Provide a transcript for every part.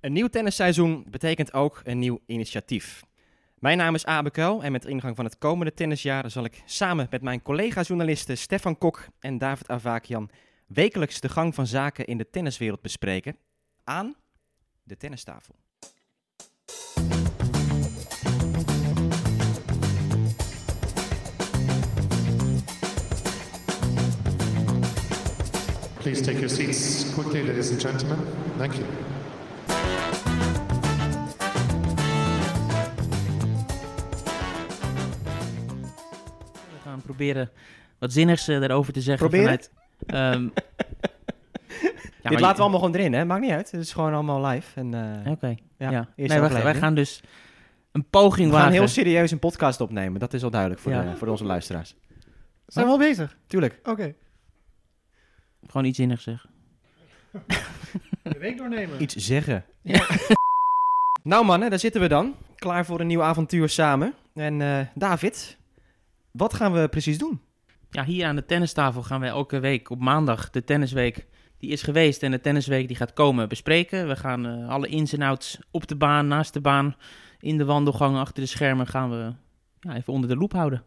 Een nieuw tennisseizoen betekent ook een nieuw initiatief. Mijn naam is Abe Kuil en met ingang van het komende tennisjaar zal ik samen met mijn collega-journalisten Stefan Kok en David Avakian wekelijks de gang van zaken in de tenniswereld bespreken aan de tennistafel. Please take your seats quickly, ladies and gentlemen. Thank you. Proberen wat zinnigs eh, daarover te zeggen. Proberen? Vanuit, ehm, ja, Dit maar laten we allemaal gewoon erin, hè? Maakt niet uit. Het is gewoon allemaal live. En, eh, Oké, ja, ja. Nee, wij, wij gaan dus een poging we gaan wagen. heel serieus een podcast opnemen. Dat is al duidelijk voor, Ja. de, voor onze luisteraars. Zijn we al bezig? Tuurlijk. Oké. Gewoon iets zinnigs zeggen. De week doornemen. Iets zeggen. Ja. nou mannen, daar zitten we dan. Klaar voor een nieuw avontuur samen. En eh, David, wat gaan we precies doen? Ja, hier aan de tennistafel gaan wij elke week op maandag de tennisweek die is geweest en de tennisweek die gaat komen bespreken. We gaan eh, alle ins en outs op de baan, naast de baan, in de wandelgangen, achter de schermen gaan we ja, even onder de loep houden.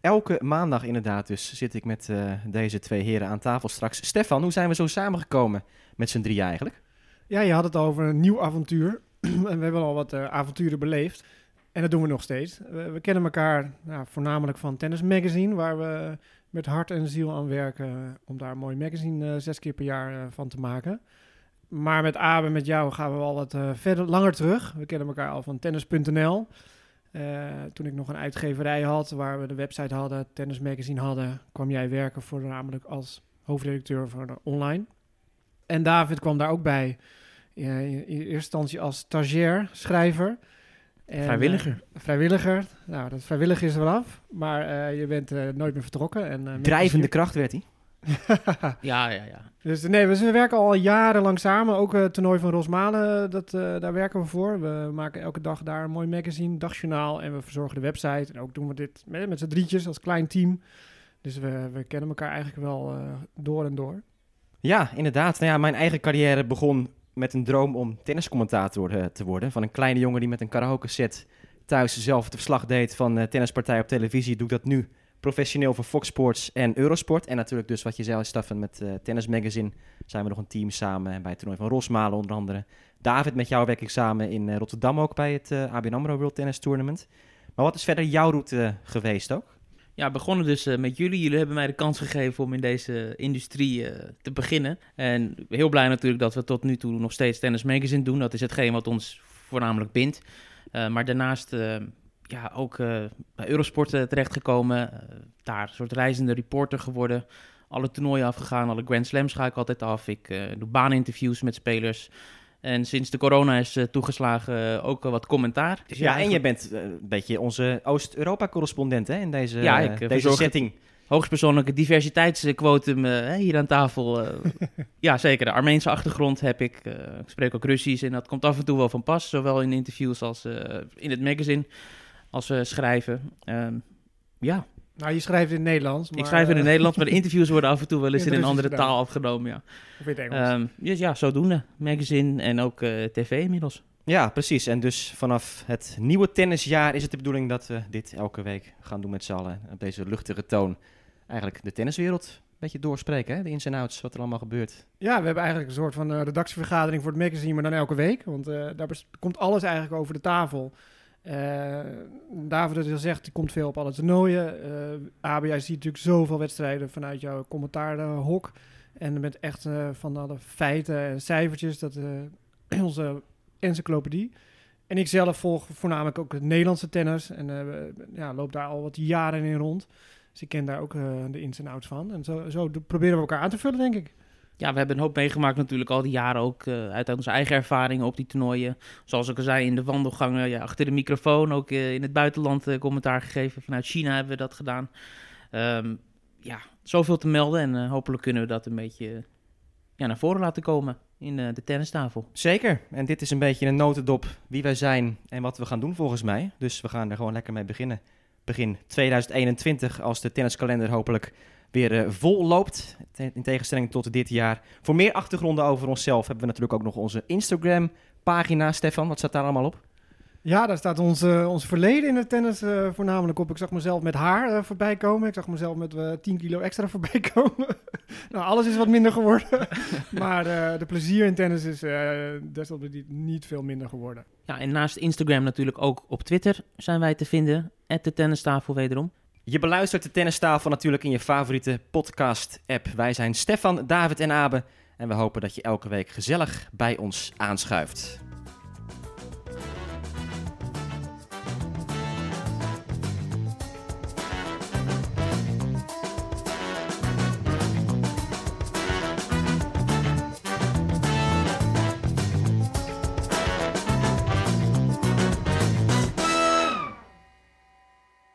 Elke maandag inderdaad dus zit ik met eh, deze twee heren aan tafel straks. Stefan, hoe zijn we zo samengekomen met z'n drieën eigenlijk? Ja, je had het over een nieuw avontuur. en we hebben al wat eh, avonturen beleefd. En dat doen we nog steeds. We, kennen elkaar nou, voornamelijk van Tennis Magazine, waar we met hart en ziel aan werken om daar een mooi magazine eh, zes keer per jaar eh, van te maken. Maar met Abe, met jou gaan we al wat eh, verder, langer terug. We kennen elkaar al van tennis.nl. Eh, toen ik nog een uitgeverij had, waar we de website hadden, Tennis Magazine hadden, kwam jij werken voornamelijk als hoofdredacteur voor online. En David kwam daar ook bij. In eerste instantie als stagiair, schrijver. En, Vrijwilliger. eh, vrijwilliger. Nou, dat vrijwillig is er wel af. Maar eh, je bent eh, nooit meer vertrokken. En, eh, Drijvende kracht werd hij. Ja, ja, ja. dus nee, we, we werken al jarenlang samen. Ook het toernooi van Rosmalen, dat, eh, daar werken we voor. We maken elke dag daar een mooi magazine, dagjournaal. En we verzorgen de website. En ook doen we dit met, met z'n drietjes als klein team. Dus we, we kennen elkaar eigenlijk wel eh, door en door. Ja, inderdaad. Nou ja, mijn eigen carrière begon met een droom om tenniscommentator eh, te worden. Van een kleine jongen die met een karaoke set thuis zelf het verslag deed van eh tennispartij op televisie. Doe ik dat nu professioneel voor Fox Sports en Eurosport. En natuurlijk dus wat je zei, Staffen, met eh Tennis Magazine zijn we nog een team samen. En bij het toernooi van Rosmalen onder andere. David, met jou werk ik samen in Rotterdam ook bij het ABN AMRO World Tennis Tournament. Maar wat is verder jouw route geweest ook? Ja, begonnen dus eh, met jullie. Jullie hebben mij de kans gegeven om in deze industrie eh, te beginnen. En heel blij natuurlijk dat we tot nu toe nog steeds Tennis Magazine doen. Dat is hetgeen wat ons voornamelijk bindt. Eh, maar daarnaast ja, ook bij Eurosport terechtgekomen. Daar een soort reizende reporter geworden. Alle toernooien afgegaan, alle Grand Slams ga ik altijd af. Ik doe baaninterviews met spelers. En sinds de corona is eh, toegeslagen eh, ook wat commentaar. Dus Ja, en je bent eh, een beetje onze Oost-Europa-correspondent hè, in deze, Ja, ik, deze setting. hoogstpersoonlijke diversiteitsquotum hier aan tafel. ja, zeker. De Armeense achtergrond heb ik. ik spreek ook Russisch en dat komt af en toe wel van pas. Zowel in interviews als in het magazine, als we schrijven. Ehm, ja, Nou, je schrijft in het Nederlands. Maar, ik schrijf in het eh, Nederlands, maar de interviews worden af en toe wel eens In een andere Russisch taal afgenomen. Ja, Of in het Engels. Ehm, dus ja zodoende. Magazine en ook eh, tv inmiddels. Ja, precies. En dus vanaf het nieuwe tennisjaar is het de bedoeling dat we dit elke week gaan doen met z'n allen. Op deze luchtige toon. Eigenlijk de tenniswereld een beetje doorspreken, hè? de ins en outs, wat er allemaal gebeurt. Ja, we hebben eigenlijk een soort van eh, redactievergadering voor het magazine, maar dan elke week. Want eh, daar komt alles eigenlijk over de tafel. Eh David had al zegt, die komt veel op alle toernooien. Eh AB, jij ziet natuurlijk zoveel wedstrijden vanuit jouw commentaarhok. En met echt eh, van alle feiten en cijfertjes, dat eh, onze encyclopedie. En ik zelf volg voornamelijk ook het Nederlandse tennis. En eh, ja, loop daar al wat jaren in rond. Dus ik ken daar ook eh, de ins en outs van. En zo, zo proberen we elkaar aan te vullen, denk ik. Ja, we hebben een hoop meegemaakt natuurlijk al die jaren ook eh, uit onze eigen ervaringen op die toernooien. Zoals ik al zei, in de wandelgangen, ja, achter de microfoon, ook eh, in het buitenland eh, commentaar gegeven. Vanuit China hebben we dat gedaan. Ehm, ja, zoveel te melden en hopelijk kunnen we dat een beetje ja, naar voren laten komen in de tennistafel. Zeker. En dit is een beetje een notendop wie wij zijn en wat we gaan doen volgens mij. Dus we gaan er gewoon lekker mee beginnen. Begin 2021, als de tenniskalender hopelijk weer eh, vol loopt. In tegenstelling tot dit jaar. Voor meer achtergronden over onszelf hebben we natuurlijk ook nog onze Instagram pagina, Stefan. Wat staat daar allemaal op? Ja, daar staat ons, ons verleden in het tennis eh, voornamelijk op. Ik zag mezelf met haar eh, voorbij komen. Ik zag mezelf met eh 10 kilo extra voorbij komen. nou, alles is wat minder geworden. maar eh, de plezier in tennis is eh desalniettemin niet veel minder geworden. Ja, en naast Instagram natuurlijk ook op Twitter zijn wij te vinden. At de tennistafel wederom. Je beluistert de tennistafel natuurlijk in je favoriete podcast-app. Wij zijn Stefan, David en Abe. En we hopen dat je elke week gezellig bij ons aanschuift.